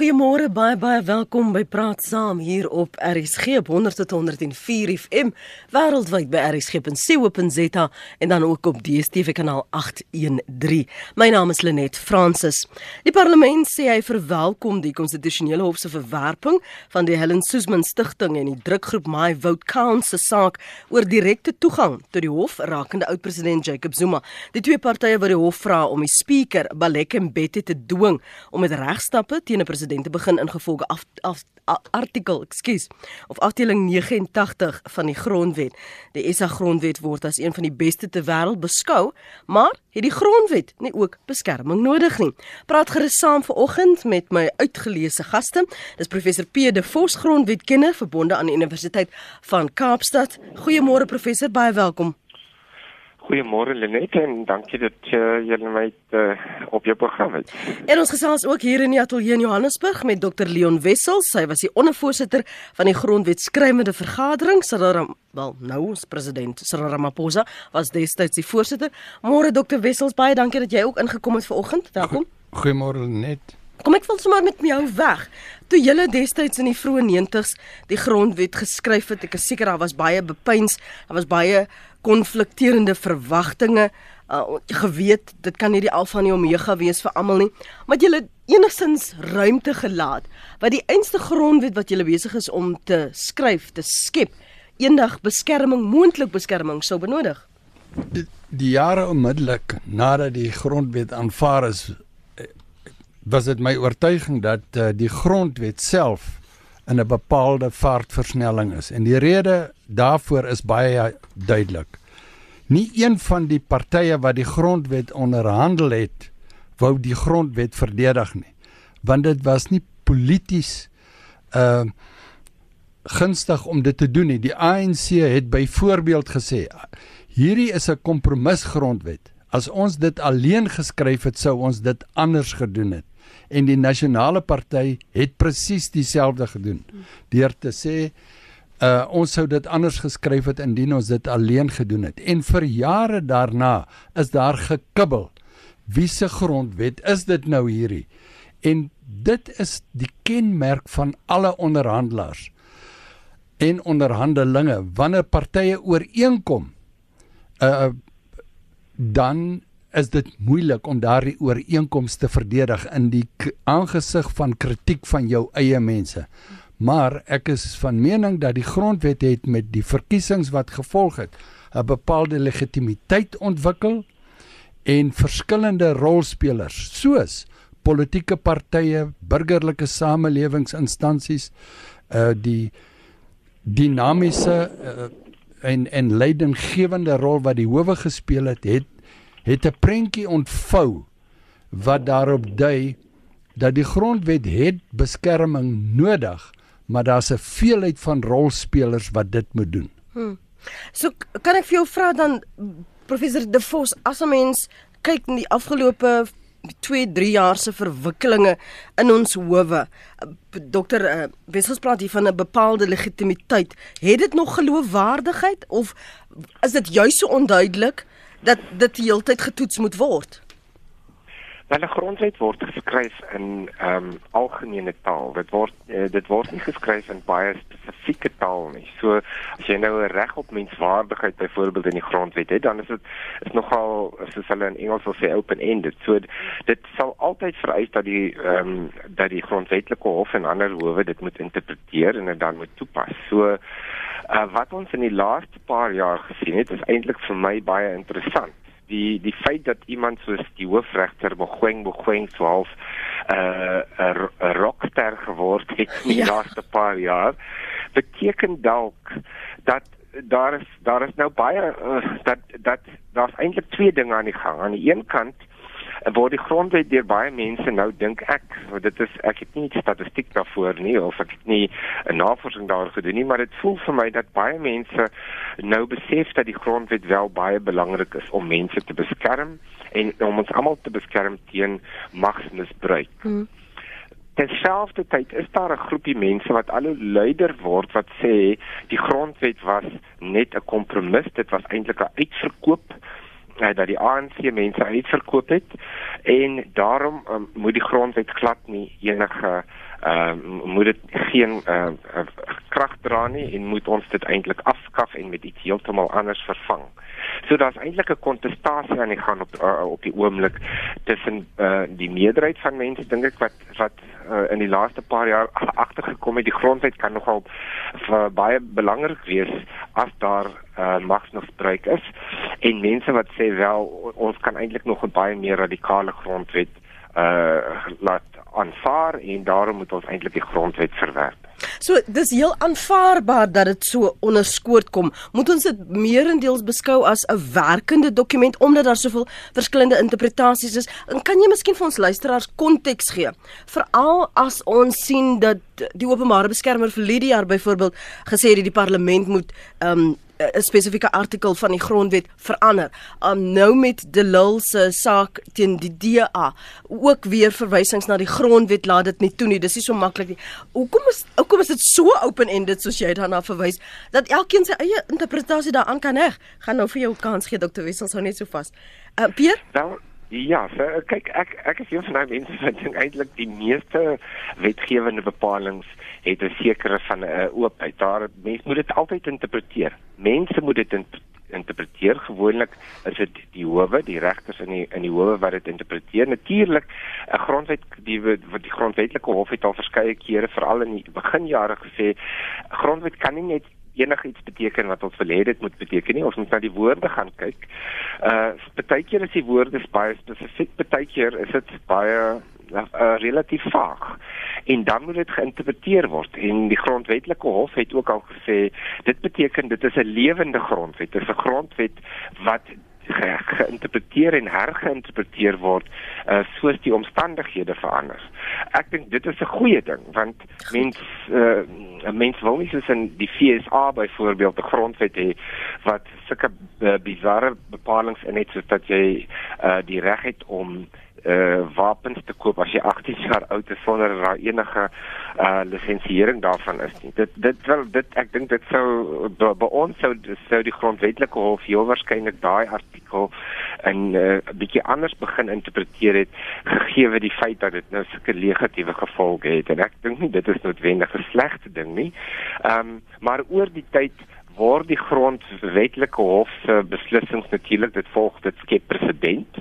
Goeiemôre, baie baie welkom by Praat Saam hier op RSG op 100.104 FM, wêreldwyd by rsg.co.za en dan ook op DStv kanaal 813. My naam is Lenet Fransis. Die parlement sê hy verwelkom die konstitusionele hof se verwerping van die Helen Suzman Stichting en die drukgroep My Vote Counts se saak oor direkte toegang tot die hof rakende oud-president Jacob Zuma. Die twee partye wat die hof vra om die spreker, Baleka Mbete te dwing om met regstappe teen 'n president te begin ingevolge af, af artikel, ekskuus, of afdeling 89 van die grondwet. Die SA grondwet word as een van die beste ter wêreld beskou, maar het die grondwet nie ook beskerming nodig nie? Praat gerus saam vanoggend met my uitgeleese gaste. Dis professor P de Vos, grondwetkenner verbonde aan die Universiteit van Kaapstad. Goeiemôre professor, baie welkom. Goeiemôre Lenet en dankie dat uh, jy my uh, op jou program het. En ons gesels ook hier in die ateljee in Johannesburg met Dr Leon Wessels. Hy was die ondervoorsitter van die grondwetskrywende vergadering. Cyril wel nou ons president Cyril Ramaphosa was destyds die voorsitter. Môre Dr Wessels, baie dankie dat jy ook ingekom het vanoggend. Welkom. Goeiemôre Lenet. Kom ek wil sommer met jou weg. Toe julle destyds in die vroeë 90's die grondwet geskryf het, ek is seker daar was baie bepeins, daar was baie konflikterende verwagtinge uh, geweet dit kan nie die alfa en omega wees vir almal nie maar jy het enigstens ruimte gelaat wat die einste grondwet wat jy besig is om te skryf te skep eendag beskerming moontlik beskerming sou benodig? Die, die jare onmiddellik nadat die grondwet aanvaar is eh, was dit my oortuiging dat uh, die grondwet self in 'n bepaalde vaartversnelling is. En die rede daarvoor is baie duidelik. Nie een van die partye wat die grondwet onderhandel het, wou die grondwet verdedig nie, want dit was nie polities uh gunstig om dit te doen nie. Die ANC het byvoorbeeld gesê hierdie is 'n kompromisgrondwet. As ons dit alleen geskryf het, sou ons dit anders gedoen het en die nasionale party het presies dieselfde gedoen. Deur te sê uh, ons sou dit anders geskryf het indien ons dit alleen gedoen het. En vir jare daarna is daar gekibbel wie se grondwet is dit nou hierdie? En dit is die kenmerk van alle onderhandelaars en onderhandelinge. Wanneer partye ooreenkom uh, dan is dit moeilik om daardie ooreenkomste te verdedig in die aangesig van kritiek van jou eie mense. Maar ek is van mening dat die grondwet het met die verkiesings wat gevolg het 'n bepaalde legitimiteit ontwikkel en verskillende rolspelers soos politieke partye, burgerlike samelewingsinstansies, uh die dinamiese uh, en en leidinggewende rol wat die howe gespeel het, het het 'n prentjie ontvou wat daarop dui dat die grondwet het beskerming nodig, maar daar's 'n veelheid van rolspelers wat dit moet doen. Hmm. So kan ek vir jou vra dan professor De Vos as 'n mens kyk in die afgelope 2 3 jaar se verwikkelinge in ons howe dokter uh, Wessels praat hier van 'n bepaalde legitimiteit het dit nog geloofwaardigheid of is dit juis so onduidelik dat dit die hele tyd getoets moet word? Wel 'n grondwet word geskryf in ehm um, algemene taal. Dit word uh, dit word nie geskryf in baie spesifieke taal nie. So as jy nou 'n reg op menswaardigheid byvoorbeeld in die grondwet het, dan is dit is nogal soos hulle in Engels wil sê open-ended. So dit sal altyd vereis dat die ehm um, dat die grondwetlike hof en ander howe dit moet interpreteer en dit dan moet toepas. So Uh, wat ons in die laaste paar jaar gesien het, is eintlik vir my baie interessant. Die die feit dat iemand soos die hoofregter Mogoeng Mogoeng swaalf 'n uh, 'n rockster geword het in die ja. laaste paar jaar, beteken dalk dat daar is daar is nou baie uh, dat dat daar's eintlik twee dinge aan die gang. Aan die een kant word die grondwet deur baie mense nou dink ek dit is ek het nie statistiek daarvoor nie of ek het nie 'n navorsing daaroor gedoen nie maar dit voel vir my dat baie mense nou besef dat die grondwet wel baie belangrik is om mense te beskerm en om ons almal te beskerm teen magsmisbruik. Hmm. Terselfdertyd is daar 'n groepie mense wat al hoe luider word wat sê die grondwet was net 'n kompromis, dit was eintlik 'n uitverkoop uh, dat die ANC mense uitverkoop het en daarom um, moet die grondwet glad nie enige uh, moet dit geen uh, uh, krag dra nie en moet ons dit eintlik afskaf en met iets heeltemal anders vervang. So daar's eintlik 'n kontestasie aan die gang op uh, op die oomblik tussen uh, die meerderheid van mense dink ek wat wat uh, in die laaste paar jaar agtergekom het die grondwet kan nogal baie belangrik wees as daar uh, magsmisbruik is en mense wat sê wel ons kan eintlik nog 'n baie meer radikale grondwet uh laat aanvaar en daarom moet ons eintlik die grondwet verwerp. So dis heel aanvaarbaar dat dit so onderskoot kom. Moet ons dit meerendeels beskou as 'n werkende dokument omdat daar soveel verskillende interpretasies is? En kan jy miskien vir ons luisteraars konteks gee? Veral as ons sien dat die openbare beskermer vir Lydia byvoorbeeld gesê het die parlement moet ehm um, 'n spesifieke artikel van die grondwet verander. Um nou met De Lille se saak teen die DA ook weer verwysings na die grondwet laat dit nie toe nie. Dis nie so maklik nie. Hoekom is hoekom is dit so open-ended soos jy daarna verwys dat elkeen sy eie interpretasie daaraan kan hê? Gaan nou vir jou kans gee Dr. Wessel sou net so vas. Uh Pierre? Wel Ja, so, kyk ek ek is een van daai mense wat dink eintlik die meeste wetgewende bepalinge het 'n sekere van 'n uh, oopheid. Daar mense moet dit altyd interpreteer. Mense moet dit interpreteer. Gewoonlik is dit die howe, die regters in die in die howe wat dit interpreteer. Natuurlik 'n grondwet die wat die grondwetlike hof het al verskeie kere veral in die beginjare gesê grondwet kan nie net enigiets beteken wat ons wil hê dit moet beteken nie. Ons moet na die woorde gaan kyk. Uh partykeer is die woorde baie spesifiek, partykeer is dit baie uh, relatief vaag. En dan moet dit geïnterpreteer word. En die grondwetlike hof het ook al gesê dit beteken dit is 'n lewende grondwet. Dit is 'n grondwet wat ge geïnterpreteer en hergeïnterpreteer word uh, soos die omstandighede verander. Ek dink dit is 'n goeie ding want mens uh, mens wil nie soos in die FSA byvoorbeeld 'n grondwet hê wat sulke uh, bizarre bepalinge in het soos dat jy uh, die reg het om uh wapens te koop as jy 18 jaar oud is sonder daar enige uh lisensiering daarvan is nie. Dit dit wel dit ek dink dit sou by ons sou sou die grondwetlike hof heel waarskynlik daai artikel en 'n uh, bietjie anders begin interpreteer het gegee die feit dat dit nou sulke negatiewe gevolge het en ek dink nie dit is noodwendig 'n slegte ding nie. Ehm um, maar oor die tyd word die grondwetlike hof se beslissings natuurlik dit volg dit skep presedent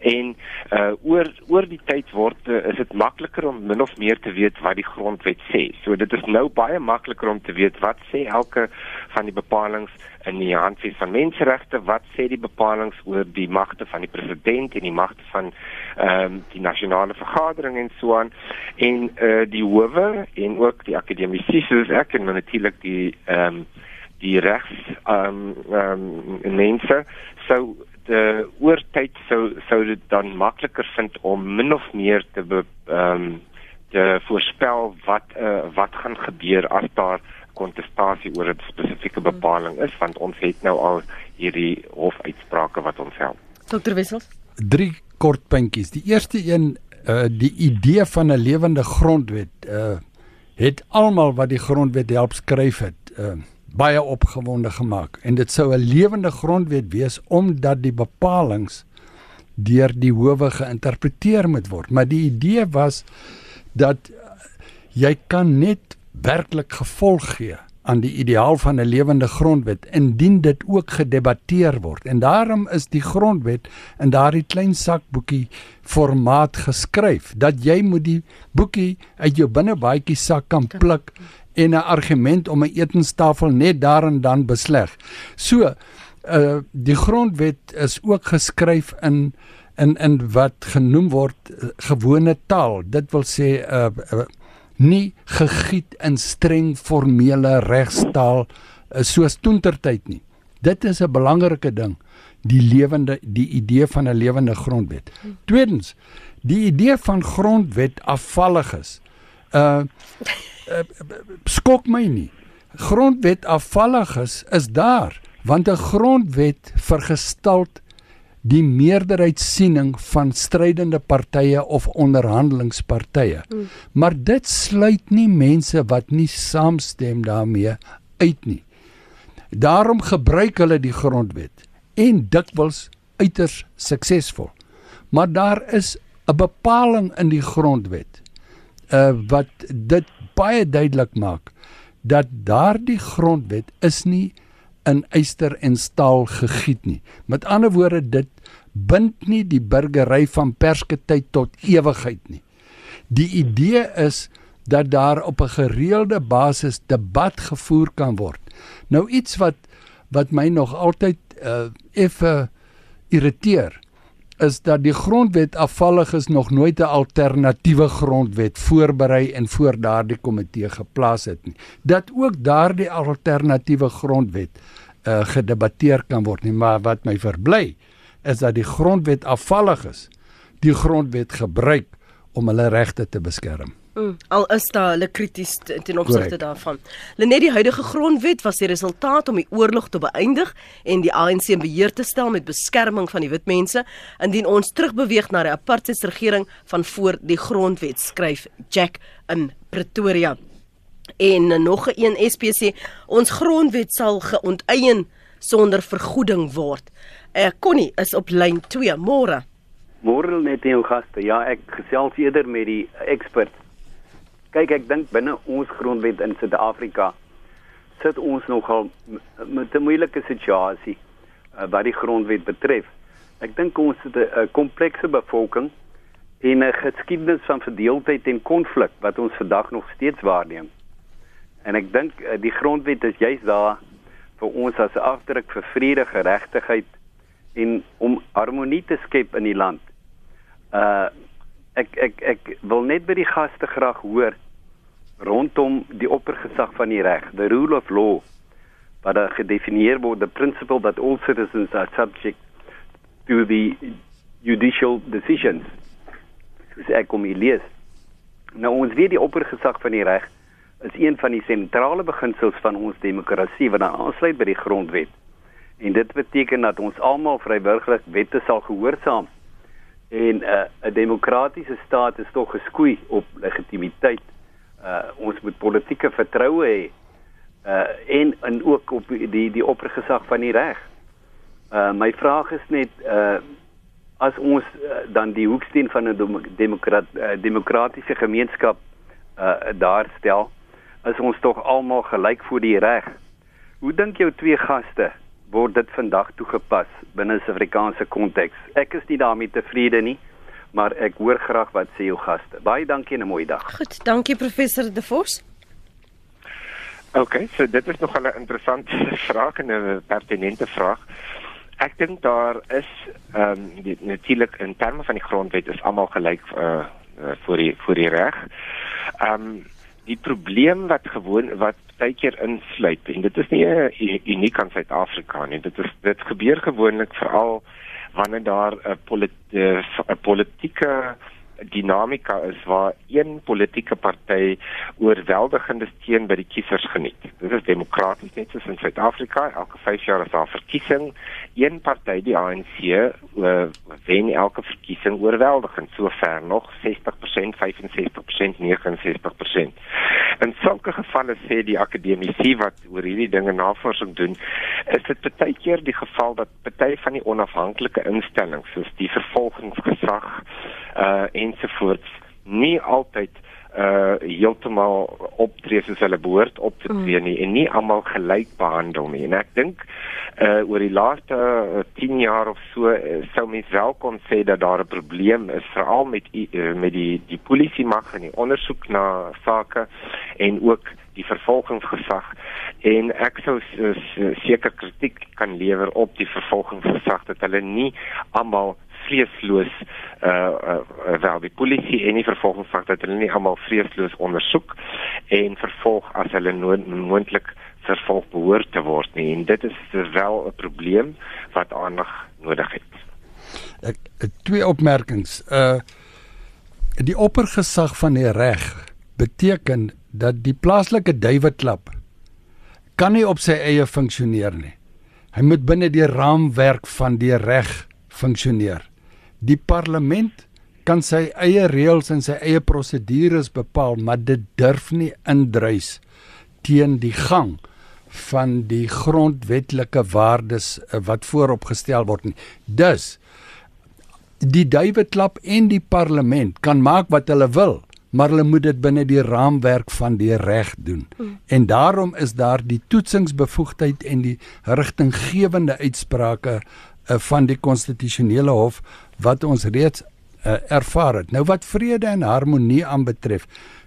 en uh oor oor die tyd word uh, is dit makliker om min of meer te weet wat die grondwet sê. So dit is nou baie makliker om te weet wat sê elke van die bepalinge in die handves van menseregte, wat sê die bepalinge oor die magte van die president en die magte van ehm um, die nasionale vergadering en so aan en uh die howe en ook die akademici soos ek en natuurlik die ehm um, die regs ehm um, ehm um, mense sou uh, oor tyd sou sou dit dan makliker vind om min of meer te ehm um, te voorspel wat uh, wat gaan gebeur as daar kontestasie oor 'n spesifieke bepaling is want ons het nou al hierdie hofuitsprake wat ons help. Dr Wissels. Drie kort puntjies. Die eerste een uh die idee van 'n lewende grondwet uh het almal wat die grondwet help skryf het uh baie opgewonde gemaak. En dit sou 'n lewende grondwet wees omdat die bepalinge deur die howe geïnterpreteer moet word. Maar die idee was dat jy kan net werklik gevolg gee aan die ideaal van 'n lewende grondwet indien dit ook gedebatteer word. En daarom is die grondwet in daardie klein sakboekie formaat geskryf dat jy moet die boekie uit jou binnebaadjie sak kan pluk en 'n argument om 'n etenstafel net daar en dan besleg. So uh die grondwet is ook geskryf in in in wat genoem word uh, gewone taal. Dit wil sê uh, uh nie gegiet in streng formele regstaal uh, soos toentertyd nie. Dit is 'n belangrike ding, die lewende die idee van 'n lewende grondwet. Tweedens, die idee van grondwet afvallig is. Uh uh, skok my nie. Grondwet afvalliges is daar want 'n grondwet vergestalt die meerderheidssiening van strydende partye of onderhandelingspartye. Mm. Maar dit sluit nie mense wat nie saamstem daarmee uit nie. Daarom gebruik hulle die grondwet en dikwels uiters suksesvol. Maar daar is 'n bepaling in die grondwet uh wat dit baie duidelik maak dat daardie grondwet is nie in yster en staal gegiet nie. Met ander woorde dit bind nie die burgery van persketyd tot ewigheid nie. Die idee is dat daar op 'n gereelde basis debat gevoer kan word. Nou iets wat wat my nog altyd uh effe irriteer is dat die grondwet afvallig is nog nooit 'n alternatiewe grondwet voorberei en voor daardie komitee geplaas het nie. Dat ook daardie alternatiewe grondwet uh gedebatteer kan word nie, maar wat my verbly is dat die grondwet afvallig is. Die grondwet gebruik om hulle regte te beskerm. Mm, al is daar hulle krities ten opsigte daarvan. Lenet die huidige grondwet was die resultaat om die oorlog te beëindig en die ANC in beheer te stel met beskerming van die wit mense indien ons terugbeweeg na die apartheidsregering van voor die grondwet skryf Jack in Pretoria. En nog 'n een SPC ons grondwet sal geonteien sonder vergoeding word. Eh Connie is op lyn 2 môre. Môre net jou gaste. Ja, ek gesels eerder met die ekspert kyk ek dink binne ons grondwet in Suid-Afrika sit ons nogal met 'n moeilike situasie uh, wat die grondwet betref. Ek dink ons het 'n komplekse bevolking en 'n geskiedenis van verdeeldheid en konflik wat ons vandag nog steeds waarneem. En ek dink uh, die grondwet is juist daar vir ons as 'n afdruk vir vrede, geregtigheid en om harmonie te skep in die land. Uh ek ek ek wil net by die gaste graag hoor rondom die oppergesag van die reg, the rule of law, wat daar gedefinieer word, the principle that all citizens are subject to the judicial decisions. Dis ek kom hier lees. Nou ons weet die oppergesag van die reg is een van die sentrale beginsels van ons demokrasie wat aansluit by die grondwet. En dit beteken dat ons almal vrywillig wette sal gehoorsaam en uh, 'n demokratiese staat is tog geskoei op legitimiteit. Uh ons moet politieke vertroue hê. Uh en en ook op die die oppergesag van die reg. Uh my vraag is net uh as ons uh, dan die hoeksteen van 'n demokrat uh, demokratiese gemeenskap uh daar stel, is ons tog almal gelyk voor die reg. Hoe dink jou twee gaste word dit vandag toegepas binne 'n Suid-Afrikaanse konteks. Ek is nie daarmee tevrede nie, maar ek hoor graag wat sê jou gaste. Baie dankie en 'n mooi dag. Goed, dankie professor De Vos. OK, so dit is nog 'n interessante vraag en 'n pertinente vraag. Ek dink daar is ehm um, natuurlik in terme van die grondwet is almal gelyk uh, uh vir die vir die reg. Ehm um, die probleem wat gewoon wat baie keer insluit en dit is nie uniek aan Suid-Afrika nie. Dit is dit gebeur gewoonlik veral wanneer daar 'n politi politieke dinamika is waar een politieke party oorweldigende steun by die kiesers geniet. Dit is demokraties net soos in Suid-Afrika, elke 5 jaar is daar 'n verkiesing. Een party, die ANC, wen elke verkiesing oorweldigend, sover nog 60%, 65%, 69%. In sulke gevalle sê die akademici wat oor hierdie dinge navorsing doen, is dit baie keer die geval dat party van die onafhanklike instellings soos die vervolgingsgesag uh ensovoorts nie altyd uh heeltemal optree soos hulle behoort op te tree nie mm. en nie almal gelyk behandel nie. En ek dink uh oor die laaste uh, 10 jaar of so uh, sou mens wel kon sê dat daar 'n probleem is veral met uh, met die die polisie mag en die ondersoek na sake en ook die vervolgingsgesag en ek sou seker kritiek kan lewer op die vervolgingsgesag dat hulle nie almal vreesloos uh, uh wel die polisie en die vervolgingsvak dat hulle nie almal vreesloos ondersoek en vervolg as hulle moontlik vervolg behoort te word nie en dit is wel 'n probleem wat aandag nodig het. Ek twee opmerkings. Uh die oppergesag van die reg beteken dat die plaaslike duiweklap kan nie op sy eie funksioneer nie. Hy moet binne die raamwerk van die reg funksioneer. Die parlement kan sy eie reëls en sy eie prosedures bepaal, maar dit durf nie indruis teen die gang van die grondwetlike waardes uh, wat vooropgestel word nie. Dus die duiweklap en die parlement kan maak wat hulle wil, maar hulle moet dit binne die raamwerk van die reg doen. Mm. En daarom is daar die toetsingsbevoegdheid en die rigtinggewende uitsprake uh, van die konstitusionele hof wat ons reeds uh, ervaar het. Nou wat vrede en harmonie aanbetref,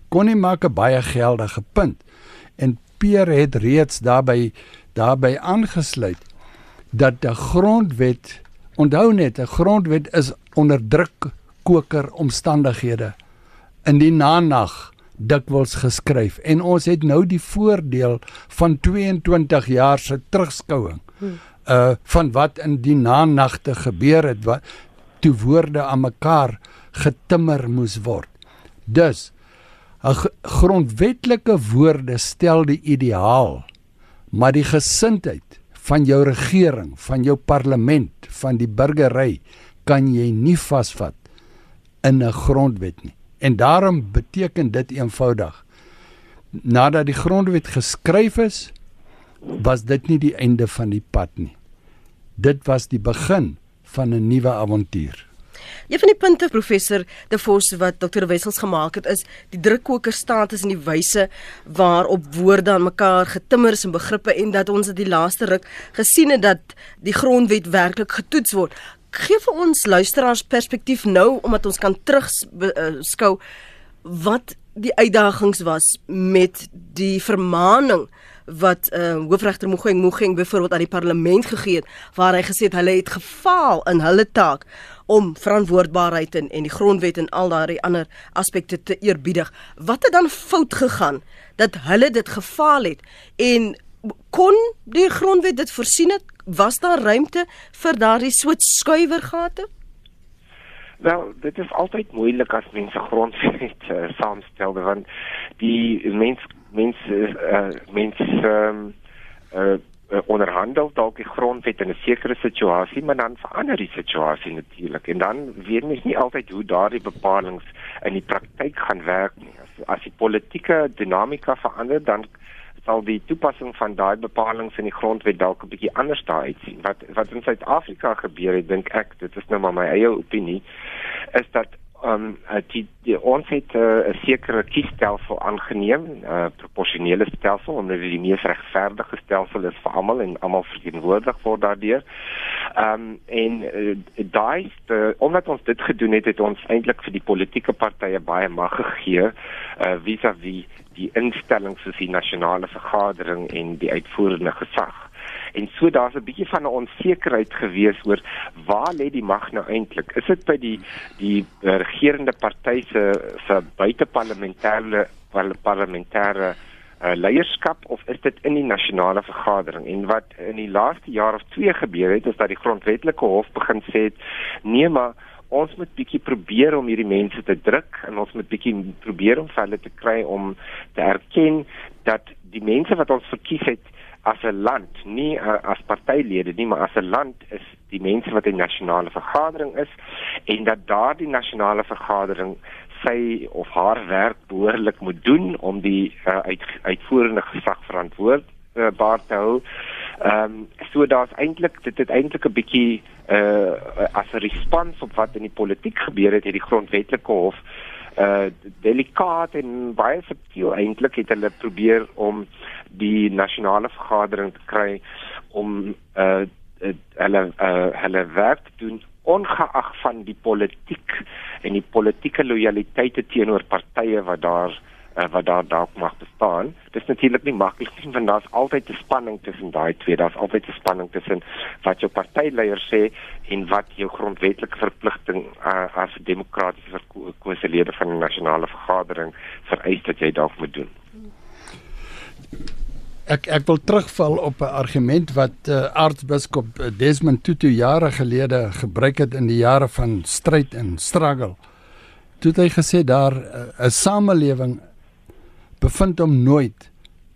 kon nie maak 'n baie geldige punt. En Pierre het reeds daarbey daarbey aangesluit dat 'n grondwet onthou net 'n grondwet is onder druk koker omstandighede in die nanag dikwels geskryf en ons het nou die voordeel van 22 jaar se terugskouing hmm. uh van wat in die nanagte gebeur het wat toe woorde aan mekaar getimmer moes word. Dus 'n grondwetlike woorde stel die ideaal, maar die gesindheid van jou regering, van jou parlement, van die burgery kan jy nie vasvat in 'n grondwet nie. En daarom beteken dit eenvoudig nadat die grondwet geskryf is, was dit nie die einde van die pad nie. Dit was die begin van 'n nuwe avontuur. Een van die punte professor De Vos wat Dr. Wessels gemaak het is die drukkoker status en die wyse waarop woorde aan mekaar getimmer is en begrippe en dat ons dit die laaste ruk gesien het dat die grondwet werklik getoets word. Geef vir ons luisteraars perspektief nou omdat ons kan terugskou uh, wat die uitdagings was met die vermaaning wat uh, hoofregter Mogoeng Mogoeng byvoorbeeld aan die parlement gegee het waar hy gesê het hulle het gefaal in hulle taak om verantwoordbaarheid en, en die grondwet en al daardie ander aspekte te eerbiedig. Wat het dan fout gegaan dat hulle dit gefaal het en kon die grondwet dit voorsien het? Was daar ruimte vir daardie soort skuiwergate? Wel, dit is altyd moeilik as mense grondwet uh, saamstel want die mens mense uh, mense ehm um, uh, onderhandel dalk die grondwet in 'n sekere situasie, maar dan verander die situasie natuurlik en dan weet mens nie altyd hoe daardie bepalinge in die praktyk gaan werk nie. As, as die politieke dinamika verander, dan sal die toepassing van daai bepalinge in die grondwet dalk 'n bietjie anders daar uitsien. Wat wat in Suid-Afrika gebeur het, dink ek, dit is nou maar my eie opinie, is dat um die, die ons het uh, 'n uh, sekere kiesstelsel aangeneem, 'n uh, proporsionele stelsel omdat dit die mees regverdige stelsel is vir almal en almal verteenwoordig word daardeur. Um en uh, daai omdat ons dit gedoen het, het ons eintlik vir die politieke partye baie mag gegee uh vis-à-vis -vis die instellings soos die nasionale vergadering en die uitvoerende gesag. En so daar's 'n bietjie van 'n onsekerheid gewees oor waar lê die mag nou eintlik? Is dit by die die regerende party se se buiteparlementêre parlementêre uh, leierskap of is dit in die nasionale vergadering? En wat in die laaste jaar of 2 gebeur het is dat die grondwetlike hof begin sê het nee maar ons moet bietjie probeer om hierdie mense te druk en ons moet bietjie probeer om hulle te kry om te erken dat die mense wat ons verkies het as 'n land, nie uh, as partylede nie, maar as 'n land is die mense wat in nasionale vergadering is en dat daardie nasionale vergadering sy of haar werk behoorlik moet doen om die uh, uit, uitvoerende gesag verantwoordbaar te hou. Ehm um, so daar's eintlik dit het eintlik 'n bietjie uh as 'n respons op wat in die politiek gebeur het, het die grondwetlike hof uh delikaat en baie subtiel eintlik het hulle probeer om die nasionale vergadering te kry om uh hulle uh hulle werk te doen ongeag van die politiek en die politieke lojaliteite teenoor partye wat daar uh, wat daar dalk mag bestaan. Dit is natuurlik nie maklik nie want daar's altyd 'n spanning tussen daai twee. Daar's altyd 'n spanning tussen wat jou partyleier sê en wat jou grondwetlike verpligting uh, as demokratiese verkose lede van 'n nasionale vergadering vereis dat jy dalk moet doen. Ek ek wil terugval op 'n argument wat uh, aartsbiskop Desmond Tutu jare gelede gebruik het in die jare van stryd en struggle. Toe het hy gesê daar 'n uh, samelewing bevind hom nooit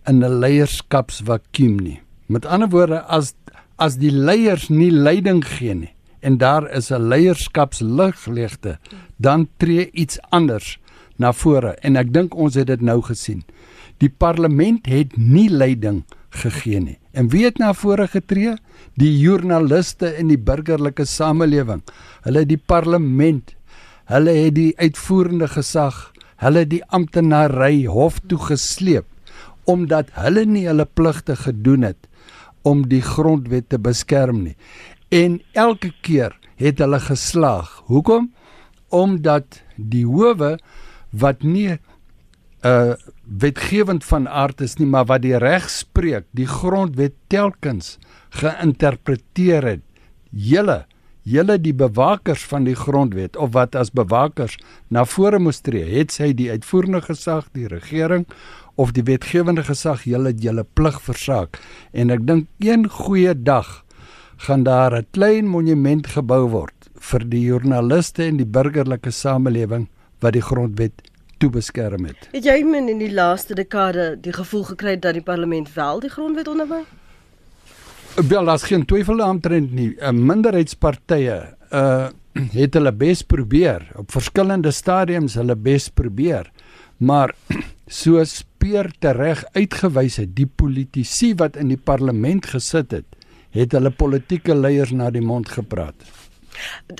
in 'n leierskapsvakuum nie. Met ander woorde as as die leiers nie leiding gee nie en daar is 'n leierskapsliglegte, dan tree iets anders na vore en ek dink ons het dit nou gesien. Die parlement het nie leiding gegee nie. En wie het na vore getree? Die joernaliste in die burgerlike samelewing. Hulle het die parlement, hulle het die uitvoerende gesag, hulle die amptenary hof toe gesleep omdat hulle nie hulle pligte gedoen het om die grondwet te beskerm nie. En elke keer het hulle geslaag. Hoekom? Omdat die howe wat nie uh wetgewend van aard is nie, maar wat die reg spreek, die grondwet telkens geïnterpreteer het. Julle, julle die bewakers van die grondwet of wat as bewakers na vore moes tree, het sy die uitvoerende gesag, die regering of die wetgewende gesag, julle julle plig versaak. En ek dink een goeie dag gaan daar 'n klein monument gebou word vir die joernaliste en die burgerlike samelewing wat die grondwet toe beskerm het. Het jy min in die laaste dekade die gevoel gekry dat die parlement wel die grondwet onderbou? Wel, daar's geen twyfel daaroor nie. 'n Minderheidspartye uh het hulle bes probeer op verskillende stadiums hulle bes probeer. Maar soos Peer tereg uitgewys het, die politici wat in die parlement gesit het, het hulle politieke leiers na die mond gepraat.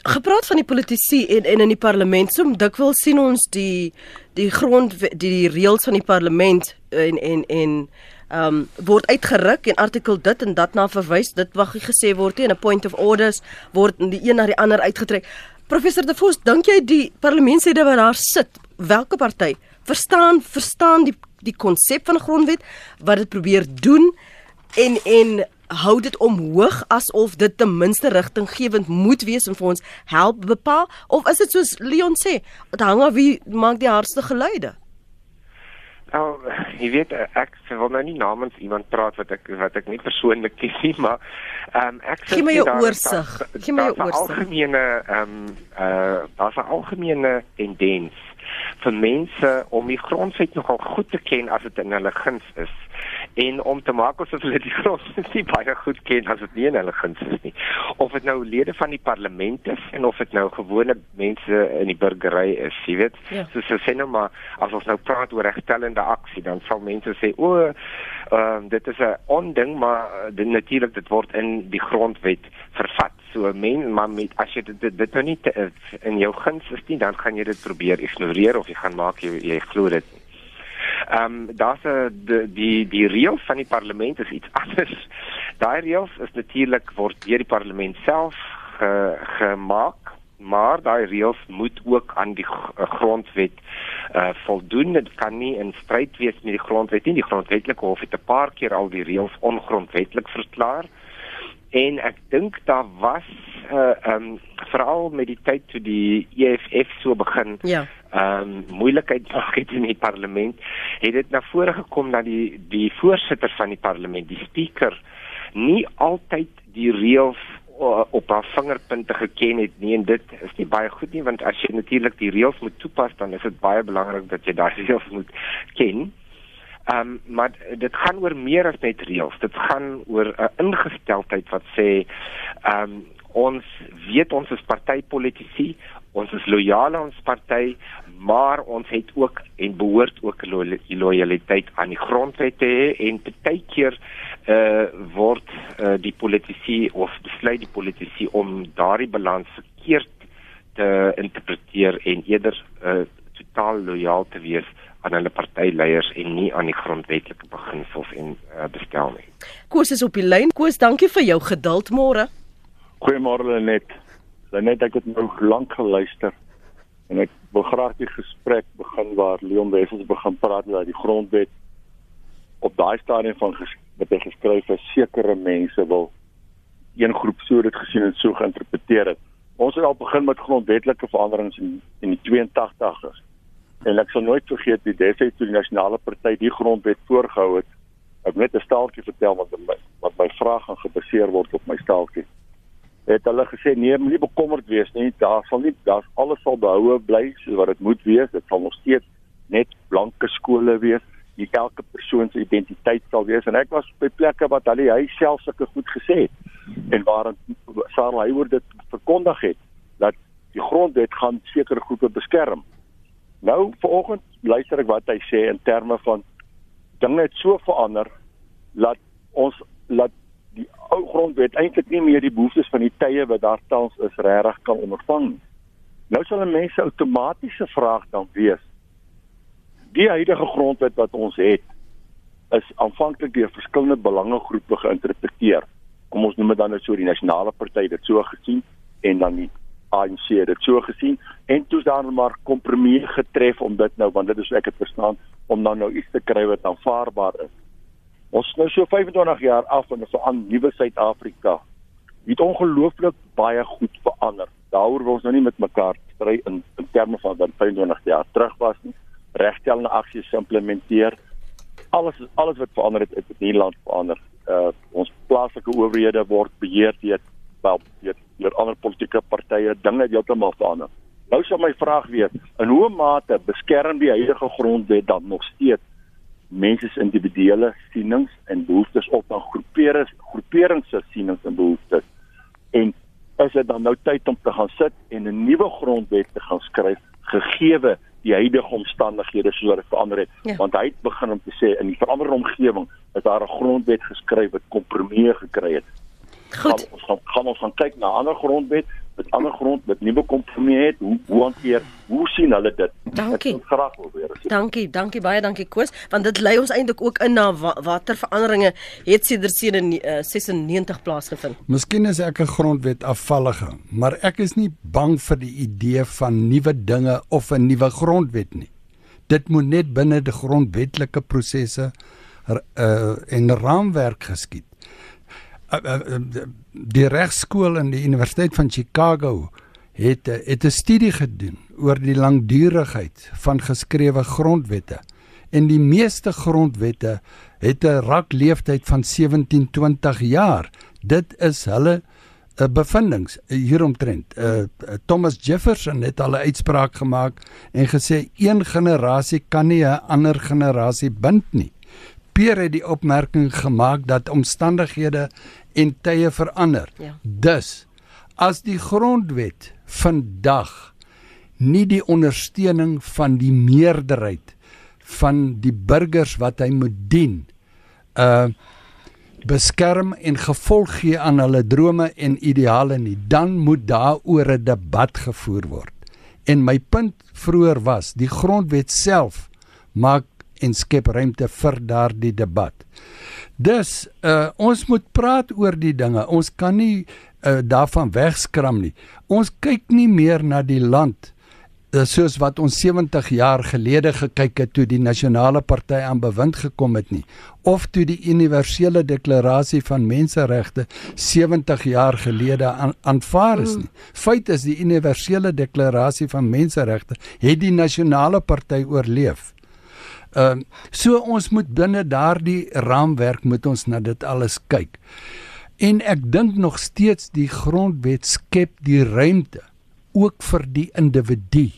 Gepraat van die politici en en in die parlement, so dikwels sien ons die die grond die, die reëls van die parlement en en en ehm um, word uitgeruk en artikel dit en dat na verwys. Dit wag jy gesê word nie in 'n point of orders word die een na die ander uitgetrek. Professor De Vos, dink jy die parlementslede wat daar sit, watter party verstaan verstaan die die konsep van grondwet wat dit probeer doen en en hou dit omhoog asof dit ten minste rigtinggewend moet wees en vir ons help bepaal of is dit soos Leon sê dit hang af wie maak die hardste geluide Nou, jy weet ek wil nou nie namens iemand praat wat ek wat ek nie persoonlik ken nie, maar ehm um, ek sê Gee my jou oorsig. Gee my jou oorsig. Algemene ehm um, uh daar's 'n algemene tendens vir mense om die grondwet nogal goed te ken as dit in hulle guns is en om te maak asof hulle die grondwet nie baie goed ken as dit nie in hulle guns is nie. Of dit nou lede van die parlement is en of dit nou gewone mense in die burgery is, jy weet. Ja. So so sê nou maar as ons nou praat oor regstellende aksie, dan sal mense sê o, ehm uh, dit is 'n onding, maar dit natuurlik dit word in die grondwet vervat. So men maar met as jy dit dit, dit nou nie te, in jou guns is nie, dan gaan jy dit probeer ignoreer of jy gaan maak jy jy glo dit nie. Ehm um, daar's 'n die die die reëls van die parlement is iets anders. Daai reëls is natuurlik word deur die parlement self ge, gemaak, maar daai reëls moet ook aan die eh, grondwet uh voldoen. Dit kan nie in stryd wees met die grondwet nie. Die grondwetlike hof het 'n paar keer al die reëls ongrondwetlik verklaar. En ek dink daar was uh ehm um, veral met die tyd toe die EFF so begin ja ehm um, moeilikheid gehad in die parlement, het dit na vore gekom dat die die voorsitter van die parlement, die spreker, nie altyd die reëls uh, op haar vingerpunte geken het nie en dit is nie baie goed nie want as jy natuurlik die reëls moet toepas dan is dit baie belangrik dat jy daardie reëls moet ken. Ehm um, maar dit gaan oor meer as net reëls. Dit gaan oor 'n ingesteldheid wat sê ehm um, ons weet ons is partypolitici, ons is lojaal aan ons party, maar ons het ook en behoort ook lo lojaliteit aan die grondwet te hê en baie keer uh word uh, die politici of besluit die politici om daardie balans verkeerd te interpreteer en eerder uh totaal lojaal te wees aan hulle partyleiers en nie aan die grondwetlike beginsels en uh, bestel nie. Koos is op die lyn. Koos, dankie vir jou geduld môre. Goeiemôre net. Net ek het nou lank geluister en ek wil graag die gesprek begin waar Leon Wessels begin praat oor die grondwet op daai stadium van wat hy geskryf het sekere mense wil een groep so dit gesien en so geïnterpreteer het. Ons het al begin met grondwetlike veranderings in in die 82's. En ek sal nooit vergeet die destyds toe die nasionale party die grondwet voorgehou het. Ek net 'n staaltjie vertel wat my wat my vraag gaan gebaseer word op my staaltjie het hulle gesê nee, moenie bekommerd wees nie. Daar sal nie daar's alles sal behoue bly soos wat dit moet wees. Dit sal nog steeds net blanke skole wees. Die elke persoon se identiteit sal wees en ek was by plekke wat hulle hy self sulke goed gesê het en waar Sarah hy word dit verkondig het dat die grondwet gaan sekere groepe beskerm. Nou vanoggend luister ek wat hy sê in terme van dinge het so verander dat ons laat die ou grondwet eintlik nie meer die behoeftes van die tye wat daar tans is regtig kan ondervang nie. Nou sal 'n mens 'n outomatiese vraag dan wees. Die huidige grondwet wat ons het is aanvanklik deur verskillende belangegroepe geïnterpreteer. Kom ons noem dit dan nou so die nasionale party dit so gesien en dan die ANC dit so gesien en toe dan maar kompromie getref om dit nou want dit is ek het verstaan om dan nou iets te kry wat aanvaarbaar is. Ons nou so 25 jaar af en ons is aan nuwe Suid-Afrika. Het ongelooflik baie goed verander. Daaroor wil ons nou nie met mekaar stry in in terme van wat 25 jaar terug was nie. Regstellende aksies implementeer. Alles alles wat verander het, het in Nederland verander. Uh ons plaaslike owerhede word beheer deur wel deur, deur ander politieke partye. Dinge heeltemal verander. Nou sou my vraag wees, in hoe mate beskerm die huidige grondwet dan nog steeds mense se individuele sienings en behoeftes op dan groeperings groeperings se sienings en behoeftes en is dit dan nou tyd om te gaan sit en 'n nuwe grondwet te gaan skryf gegeewe die huidige omstandighede soos dit verander het ja. want hy het begin om te sê in die veranderde omgewing is daar 'n grondwet geskryf wat kompromie gekry het Goed. Gaan, ons gaan, gaan ons gaan kyk na ander grondwet met ander grond met nuwe kompromie het hoe hoe hanteer hoe sien hulle dit? Dankie. Graag wil weer sê dankie dankie baie dankie Koos want dit lei ons eintlik ook in na wa watter veranderinge het sedert 96 plaasgevind. Miskien is ek 'n grondwet afvallige maar ek is nie bang vir die idee van nuwe dinge of 'n nuwe grondwet nie. Dit moet net binne die grondwetlike prosesse uh, en raamwerk geskied. uh, uh, die regskool in die Universiteit van Chicago het het 'n studie gedoen oor die langdurigheid van geskrewe grondwette en die meeste grondwette het 'n rakleeftyd van 17-20 jaar. Dit is hulle uh, bevindinge hieromtrent. Uh, Thomas Jefferson het al 'n uitspraak gemaak en gesê een generasie kan nie 'n ander generasie bind nie. Pierre het die opmerking gemaak dat omstandighede en tye verander. Ja. Dus as die grondwet vandag nie die ondersteuning van die meerderheid van die burgers wat hy moet dien uh beskerm en gevolg gee aan hulle drome en ideale nie dan moet daaroor 'n debat gevoer word en my punt vroeër was die grondwet self maak en skep ruimte vir daardie debat. Dus uh ons moet praat oor die dinge. Ons kan nie uh daarvan wegskram nie. Ons kyk nie meer na die land uh, soos wat ons 70 jaar gelede gekyk het toe die nasionale party aan bewind gekom het nie of toe die universele deklarasie van menseregte 70 jaar gelede aan, aanvaar is nie. Feit is die universele deklarasie van menseregte het die nasionale party oorleef. Ehm uh, so ons moet binne daardie raamwerk moet ons na dit alles kyk. En ek dink nog steeds die grondwet skep die ruimte ook vir die individu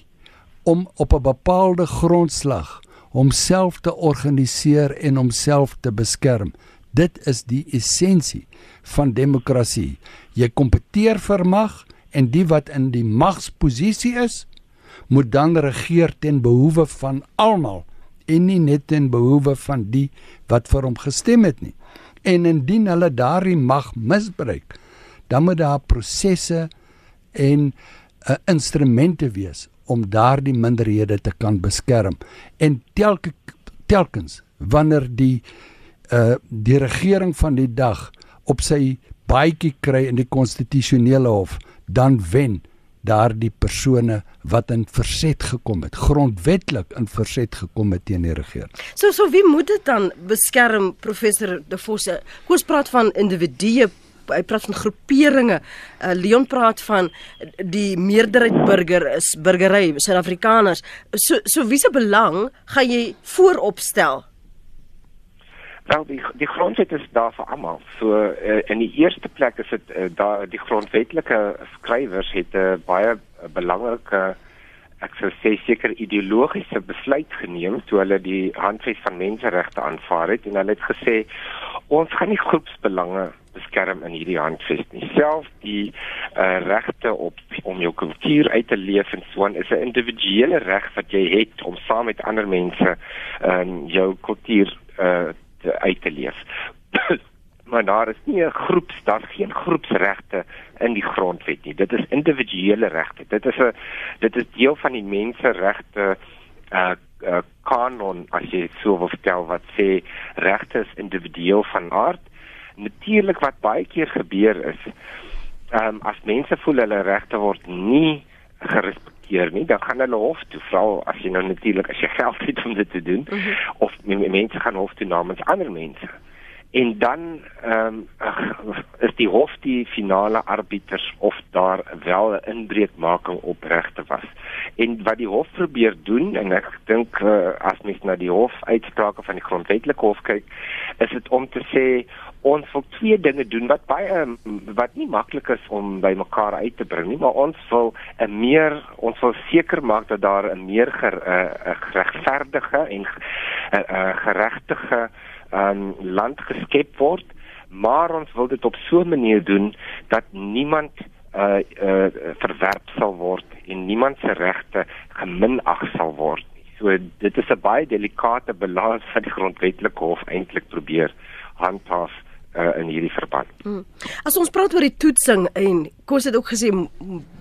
om op 'n bepaalde grondslag homself te organiseer en homself te beskerm. Dit is die essensie van demokrasie. Jy kompeteer vir mag en die wat in die magsposisie is, moet dan regeer ten behoewe van almal en nie net ten behoewe van die wat vir hom gestem het nie. En indien hulle daardie mag misbruik, dan moet daar prosesse en uh, instrumente wees om daardie minderhede te kan beskerm. En telke telkens wanneer die uh die regering van die dag op sy baadjie kry in die konstitusionele hof, dan wen daardie persone wat in verset gekom het, grondwetlik in verset gekom het teen die regering. So so wie moet dit dan beskerm professor De Vos? Koos praat van individue hy praat van groeperinge. Uh, Leon praat van die meerderheid burger is burgery, Suid-Afrikaners. So so wie se belang gaan jy vooropstel Wel die die grondwet is daar vir almal. So uh, in die eerste plek is dit uh, daar die grondwetlike skrywers het 'n uh, baie uh, belangrike ek sou sê seker ideologiese besluit geneem toe hulle die handves van menseregte aanvaar het en hulle het gesê ons gaan nie groepsbelange beskerm in hierdie handves nie. Selfs die uh, regte op om jou kultuur uit te leef en so 'n is 'n individuele reg wat jy het om saam met ander mense um, jou kultuur uh, uit te leef. maar daar is nie 'n groeps, daar's geen groepsregte in die grondwet nie. Dit is individuele regte. Dit is 'n dit is deel van die menseregte uh, uh kanon as jy so wil vertel wat sê regte is individueel van aard. Natuurlik wat baie keer gebeur is, ehm um, as mense voel hulle regte word nie gerespekteer nie, dan gaan hulle hof toe, veral as jy nou natuurlik as jy geld het om dit te doen mm -hmm. of mense gaan hof toe namens ander mense en dan ehm um, is die hof die finale arbiters of daar wel 'n inbreukmaking op regte was. En wat die hof probeer doen en ek dink uh, as mens na die hof uitsprake van die grondwetlike hof kyk, is dit om te sê ons wil twee dinge doen wat baie wat nie maklik is om by mekaar uit te bring nie, maar ons wil 'n meer ons wil seker maak dat daar 'n meer ger, uh, geregverdige en 'n uh, uh, geregtige um, land geskep word, maar ons wil dit op so 'n manier doen dat niemand uh uh verwerp sal word en niemand se regte geminag sal word nie. So dit is 'n baie delikate balans wat die grondwetlike hof eintlik probeer handhaaf uh, in hierdie verband. Hmm. As ons praat oor die toetsing en Kos het ook gesê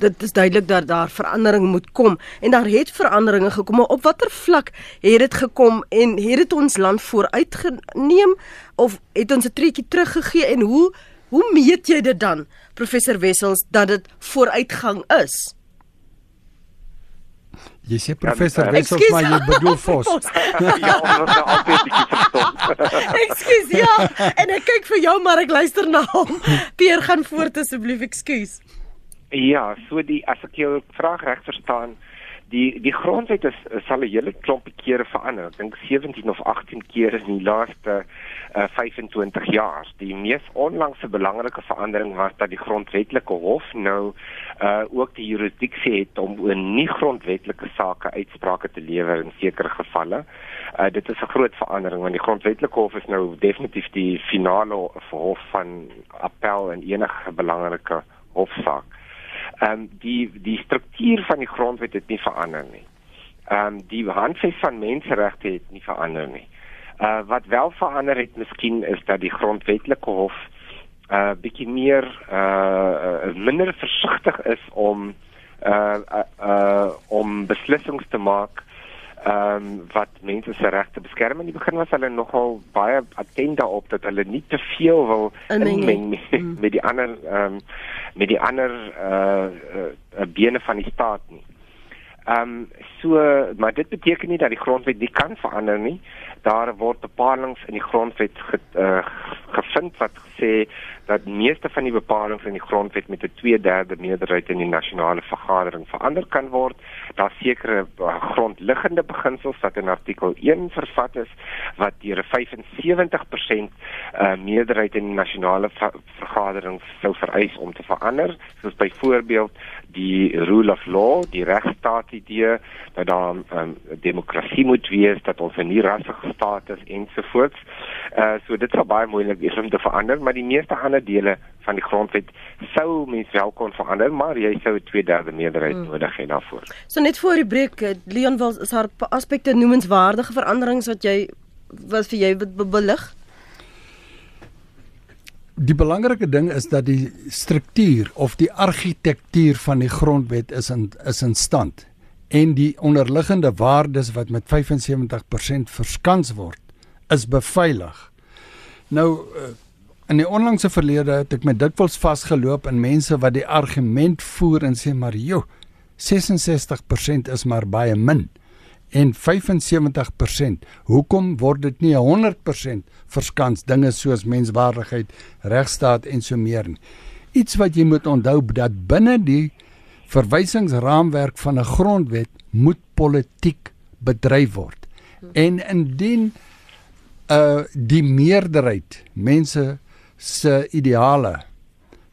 dit is duidelik dat daar verandering moet kom en daar het veranderinge gekom maar op watter vlak het dit gekom en het dit ons land vooruit geneem of het ons 'n treetjie teruggegee en hoe hoe meet jy dit dan professor Wessels dat dit vooruitgang is? Jy sê professor Wessels maar jy bedoel Vos. ja, ons het altyd bietjie verstom. Ekskuus, ja. En ek kyk vir jou maar ek luister na hom. Pier gaan voort asseblief, ekskuus. Ja, so die as ek jou vraag reg verstaan, die die grondwet is sal 'n hele klompie kere verander. Ek dink 17 of 18 keer in die laaste uh, eh, 25 jaar. Die mees onlangse belangrike verandering was dat die grondwetlike hof nou uh ook die jurisdiksie het om in nie grondwetlike sake uitsprake te lewer in sekere gevalle. Uh dit is 'n groot verandering want die grondwetlike hof is nou definitief die finale hof van appel in enige belangrike hofsaak. Ehm um, die die struktuur van die grondwet het nie verander nie. Ehm um, die handves van menseregte het nie verander nie. Uh wat wel verander het miskien is dat die grondwetlike hof uh bietjie meer uh minder versigtig is om uh uh, om beslissings te maak ehm um, wat mense se regte beskerm. In die begin was hulle nogal baie attent daarop dat hulle nie te veel wil inmeng met, mm. met die ander ehm um, met die ander uh, uh bene van die staat nie. Ehm um, so maar dit beteken nie dat die grondwet nie kan verander nie. Daar word bepalinge in die grondwet ge, uh, gevind wat sê dat meeste van die bepalinge in die grondwet met 'n 2/3 meerderheid in die nasionale vergadering verander kan word. Daar sekere uh, grondliggende beginsels wat in artikel 1 vervat is wat deur 'n 75% uh, meerderheid in die nasionale vergadering sou vereis om te verander, soos byvoorbeeld die rule of law, die regstaat idee dat daar 'n um, demokrasie moet wees, dat ons 'n nie rassige staat is ensovoorts. Uh so dit sou baie moeilik wees om te verander, maar die meeste ander dele van die grondwet sou mens wel kon verander, maar jy sou 'n 2/3 meerderheid hmm. nodig hê daarvoor. So net voor die breek, eh, Leon wil is daar aspekte noemenswaardige veranderings wat jy wat vir jy belig? Die belangrike ding is dat die struktuur of die argitektuur van die grondwet is in is in stand en die onderliggende waardes wat met 75% verskans word is beveilig. Nou eh, in die onlangse verlede het ek my dikwels vasgeloop in mense wat die argument voer en sê maar joh 66% is maar baie min en 75%. Hoekom word dit nie 100% verskans dinge soos menswaardigheid, regstaat en so meer nie? Iets wat jy moet onthou dat binne die verwysingsraamwerk van 'n grondwet moet politiek bedryf word. En indien uh die meerderheid mense se ideale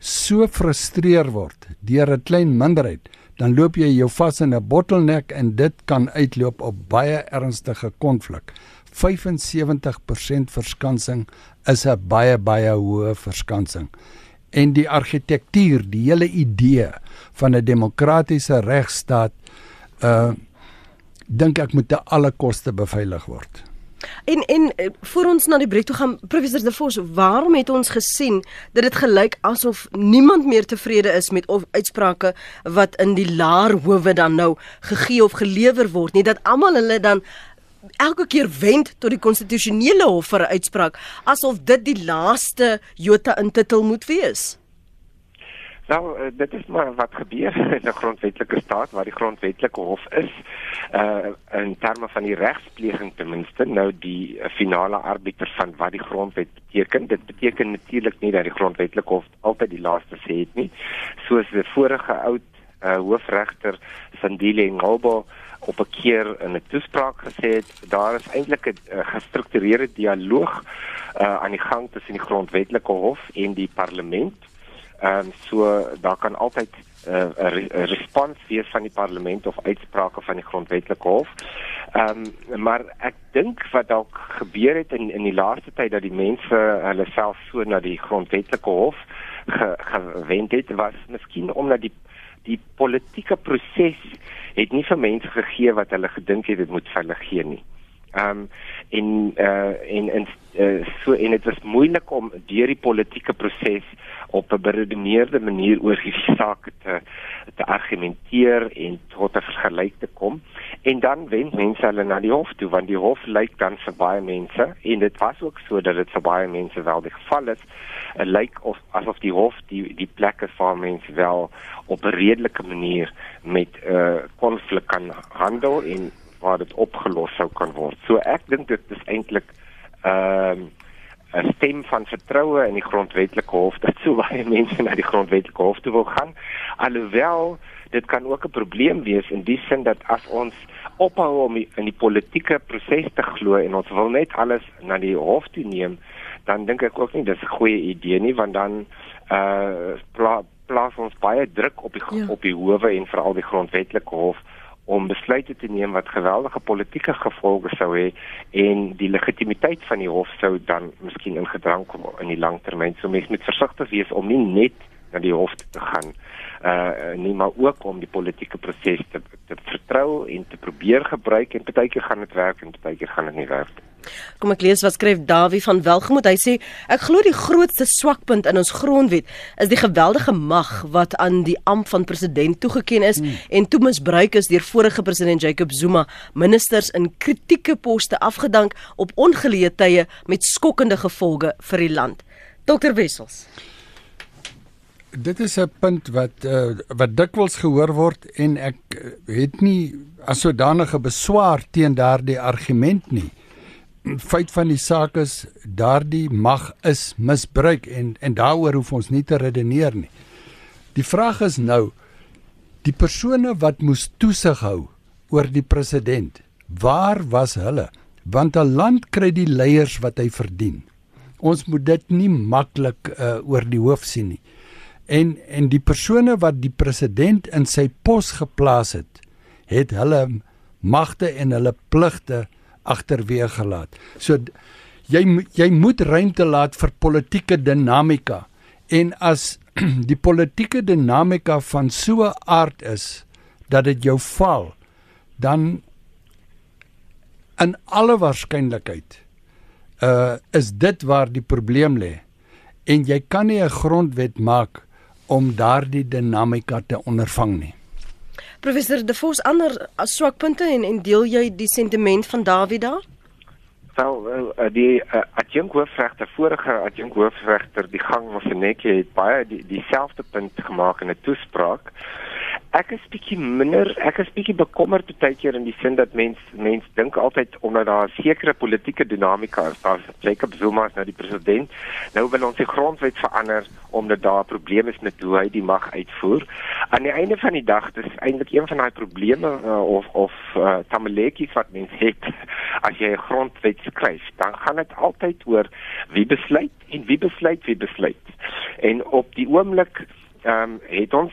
so frustreer word deur 'n klein minderheid, dan loop jy jou vas in 'n bottleneck en dit kan uitloop op baie ernstige konflik. 75% verskansing is 'n baie baie hoë verskansing. En die argitektuur, die hele idee van 'n demokratiese regstaat uh dink ek moet te alle koste beveilig word. En en eh, voor ons na die breek toe gaan professor De Vos, waarom het ons gesien dat dit gelyk asof niemand meer tevrede is met of uitsprake wat in die laer howe dan nou gegee of gelewer word nie dat almal hulle dan elke keer wend tot die konstitusionele hof vir 'n uitspraak asof dit die laaste jota in titel moet wees. Nou, uh, dit is maar wat gebeur in 'n grondwetlike staat waar die grondwetlike hof is. Uh in terme van die regspleging ten minste, nou die uh, finale arbiter van wat die grondwet beteken. Dit beteken natuurlik nie dat die grondwetlike hof altyd die laaste sê het nie. Soos die vorige oud uh, hoofregter Sandile Ngobo op 'n keer in 'n toespraak gesê het, daar is eintlik 'n uh, gestruktureerde dialoog uh, aan die gang tussen die grondwetlike hof en die parlement Ehm um, so daar kan altyd eh, 'n uh, re respons wees van die parlement of uitsprake van die grondwetlike hof. Ehm um, maar ek dink wat dalk gebeur het in in die laaste tyd dat die mense hulle self so na die grondwetlike hof ge, gewend het was miskien omdat die die politieke proses het nie vir mense gegee wat hulle gedink het dit moet vir hulle gee nie. Ehm um, en uh en en uh, so en dit was moeilik om deur die politieke proses op 'n beredeneerde manier oor hierdie saak te te argumenteer en tot 'n vergelyk te kom. En dan wend mense hulle na die hof toe want die hof lyk dan vir baie mense en dit was ook so dat dit vir baie mense wel die geval is. Dit lyk of asof die hof die die plekke vir mense wel op 'n redelike manier met 'n uh, konflik kan handel en waar dit opgelos sou kan word. So ek dink dit is eintlik ehm uh, 'n stem van vertroue in die grondwetlike hof dat so baie mense na die grondwetlike hof toe wil gaan. Alhoewel dit kan ook 'n probleem wees in die sin dat as ons ophou om in die politieke proses te glo en ons wil net alles na die hof toe neem, dan dink ek ook nie dis 'n goeie idee nie want dan uh plaas ons baie druk op die ja. op die howe en veral die grondwetlike hof om besluite te neem wat geweldige politieke gevolge sou hê en die legitimiteit van die hof sou dan miskien in gedrang kom in die langtermyn. So mense moet versigtig wees om nie net na die hof te gaan uh nie maar ook om die politieke proses te, te vertrou en te probeer gebruik en partykeer gaan dit werk en partykeer gaan dit nie werk nie. Kom ek lees wat skryf Dawie van Welgemoot. Hy sê ek glo die grootste swakpunt in ons grondwet is die geweldige mag wat aan die amp van president toegeken is hmm. en toe misbruik is deur vorige president Jacob Zuma, ministers in kritieke poste afgedank op ongeleë tye met skokkende gevolge vir die land. Dr Wessels. Dit is 'n punt wat uh, wat dikwels gehoor word en ek uh, het nie as sodanige beswaar teen daardie argument nie feit van die saak is daardie mag is misbruik en en daaroor hoef ons nie te redeneer nie. Die vraag is nou die persone wat moes toesig hou oor die president, waar was hulle? Want 'n land kry die leiers wat hy verdien. Ons moet dit nie maklik uh, oor die hoof sien nie. En en die persone wat die president in sy pos geplaas het, het hulle magte en hulle pligte agterweeg gelaat. So jy jy moet ruimte laat vir politieke dinamika. En as die politieke dinamika van so 'n aard is dat dit jou val, dan in alle waarskynlikheid uh is dit waar die probleem lê. En jy kan nie 'n grondwet maak om daardie dinamika te ondervang nie. Professor De Vos ander swakpunte en en deel jy die sentiment van Dawie daar? Wel, uh, die uh, adjunkt hoofregter, vorige adjunkt hoofregter, die gang van Seneke het baie dieselfde die punt gemaak in 'n toespraak ek is bietjie minder ek is bietjie bekommerd partykeer in die sin dat mens mens dink altyd omdat daar 'n sekere politieke dinamika is daar Jacob Zuma is nou die president nou wil ons die grondwet verander omdat daar 'n probleem is met hoe hy die mag uitvoer. Aan die einde van die dag dis eintlik een van daai probleme uh, of of uh, tamaletjies wat mens het as jy 'n grondwet skryf dan gaan dit altyd oor wie besluit en wie besluit wie besluit. En op die oomblik ehm um, het ons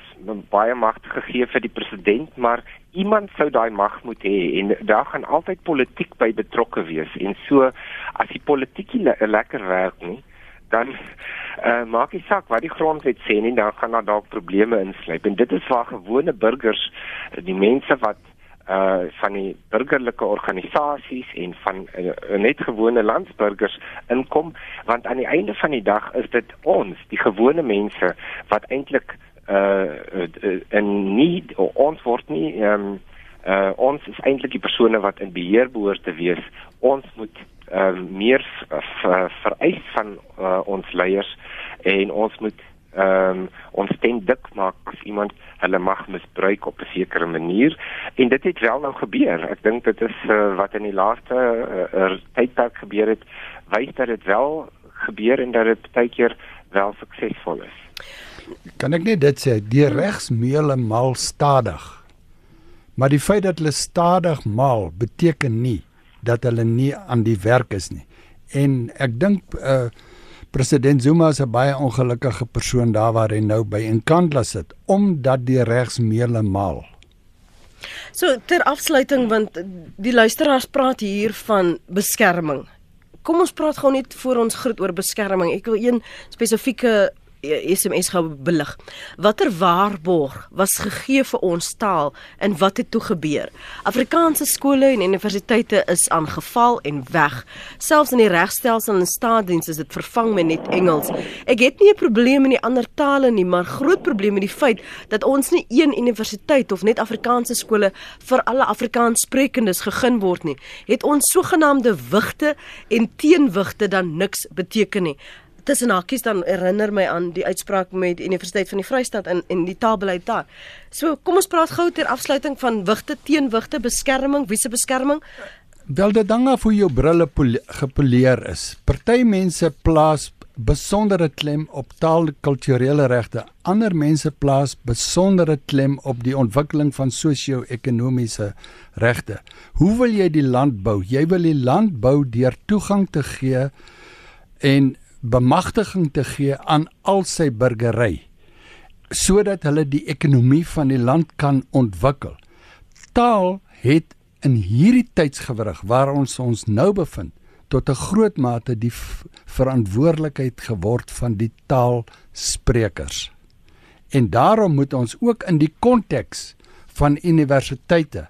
baie mag gegee vir die president, maar iemand sou daai mag moet hê en daar gaan altyd politiek by betrokke wees. En so as die politiek le lekker werk nie, dan uh, maak dit saak wat die grondwet sê nie, dan gaan daar dalk probleme insluip. En dit is waar gewone burgers, die mense wat uh van die burgerlike organisasies en van uh, net gewone landsburgers inkom want aan die einde van die dag is dit ons die gewone mense wat eintlik uh en nie ons word nie um, uh ons is eintlik die persone wat in beheer behoort te wees. Ons moet uh, meer vereis van uh, ons leiers en ons moet ehm um, ons stem dik maak as iemand hulle mag misbruik op 'n sekere manier en dit het wel nou gebeur. Ek dink dit is uh, wat in die laaste uh, tydperk gebeur het, wys dat dit wel gebeur en dat dit baie keer wel suksesvol is. Kan ek net dit sê, die regsmeule mal stadig. Maar die feit dat hulle stadig mal beteken nie dat hulle nie aan die werk is nie. En ek dink uh President Zuma is 'n baie ongelukkige persoon daar waar hy nou by Nkandla sit omdat die regsmeele maal. So ter afsluiting want die luisteraars praat hier van beskerming. Kom ons praat gou net voor ons groet oor beskerming. Ek wil een spesifieke SMS gou belig. Watter waarborg was gegee vir ons taal en wat het toe gebeur? Afrikaanse skole en universiteite is aangeval en weg. Selfs in die regstelsel en staatsdiens is dit vervang met net Engels. Ek het nie 'n probleem met die ander tale nie, maar groot probleem met die feit dat ons nie een universiteit of net Afrikaanse skole vir alle Afrikaanssprekendes gegee word nie. Het ons sogenaamde wigte en teenwigte dan niks beteken nie tussen hakies dan herinner my aan die uitspraak met Universiteit van die Vrystaat in en die taalbeleid daar. So kom ons praat gou ter afsluiting van wigte teenwigte beskerming, wie se beskerming? Wel dit hang af hoe jou brille gepoleer is. Party mense plaas besondere klem op taalkulturele regte. Ander mense plaas besondere klem op die ontwikkeling van sosio-ekonomiese regte. Hoe wil jy die land bou? Jy wil die land bou deur toegang te gee en bemagtiging te gee aan al sy burgery sodat hulle die ekonomie van die land kan ontwikkel. Taal het in hierdie tydsgewrig waar ons ons nou bevind tot 'n groot mate die verantwoordelikheid geword van die taalsprekers. En daarom moet ons ook in die konteks van universiteite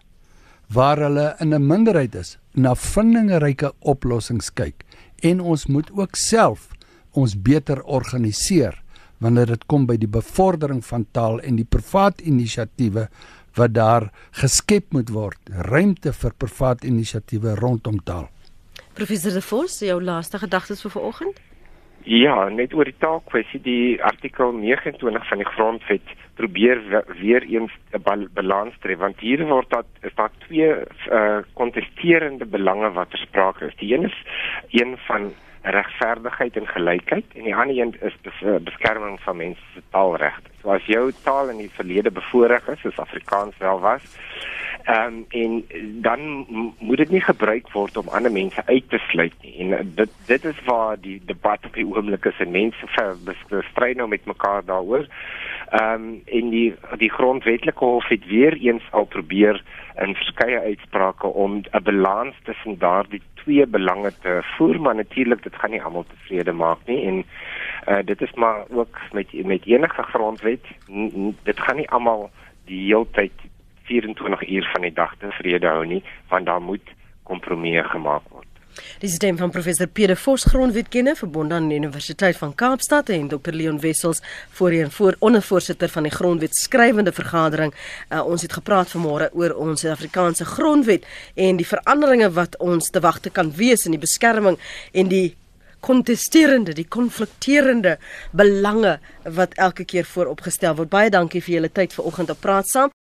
waar hulle in 'n minderheid is, na vindingryke oplossings kyk en ons moet ook self ons beter organiseer wanneer dit kom by die bevordering van taal en die privaat inisiatiewe wat daar geskep moet word ruimte vir privaat inisiatiewe rondom taal. Professor De Vos, jou laaste gedagtes vir vanoggend? Ja, net oor die taalkwessie, die artikel 29 van die grondwet probeer weer eens 'n bal balans tref want hier word dat is daar twee kontesterende uh, belange wat versprake is. Die een is een van regverdigheid en gelykheid en die ander een is eh, beskerming van mense se taalregte. So as jou taal in die verlede bevoordeel is, soos Afrikaans wel was, ehm um, en dan moet dit nie gebruik word om ander mense uit te sluit nie. En eh, dit dit is waar die debat op die oomblik is en mense bestry nou met mekaar daaroor. Ehm um, en die die grondwetlike hof het weer eens al probeer in verskeie uitsprake om 'n balans tussen daardie twee belange te voer, maar natuurlik dit gaan nie almal tevrede maak nie en uh, dit is maar ook met met enige grondwet dit gaan nie almal die heeltyd 24 uur van die dag tevrede hou nie, want daar moet kompromieë gemaak word. Dis stem van professor Pieter Vos grondwetkenner verbonde aan die Universiteit van Kaapstad en Dr Leon Wessels voorheen voor ondervoorsitter van die grondwet skrywende vergadering. Uh, ons het gepraat vanmôre oor ons Suid-Afrikaanse grondwet en die veranderinge wat ons te wagte kan wees in die beskerming en die kontesterende, die konflikterende belange wat elke keer vooropgestel word. Baie dankie vir julle tyd vanoggend op praat saam.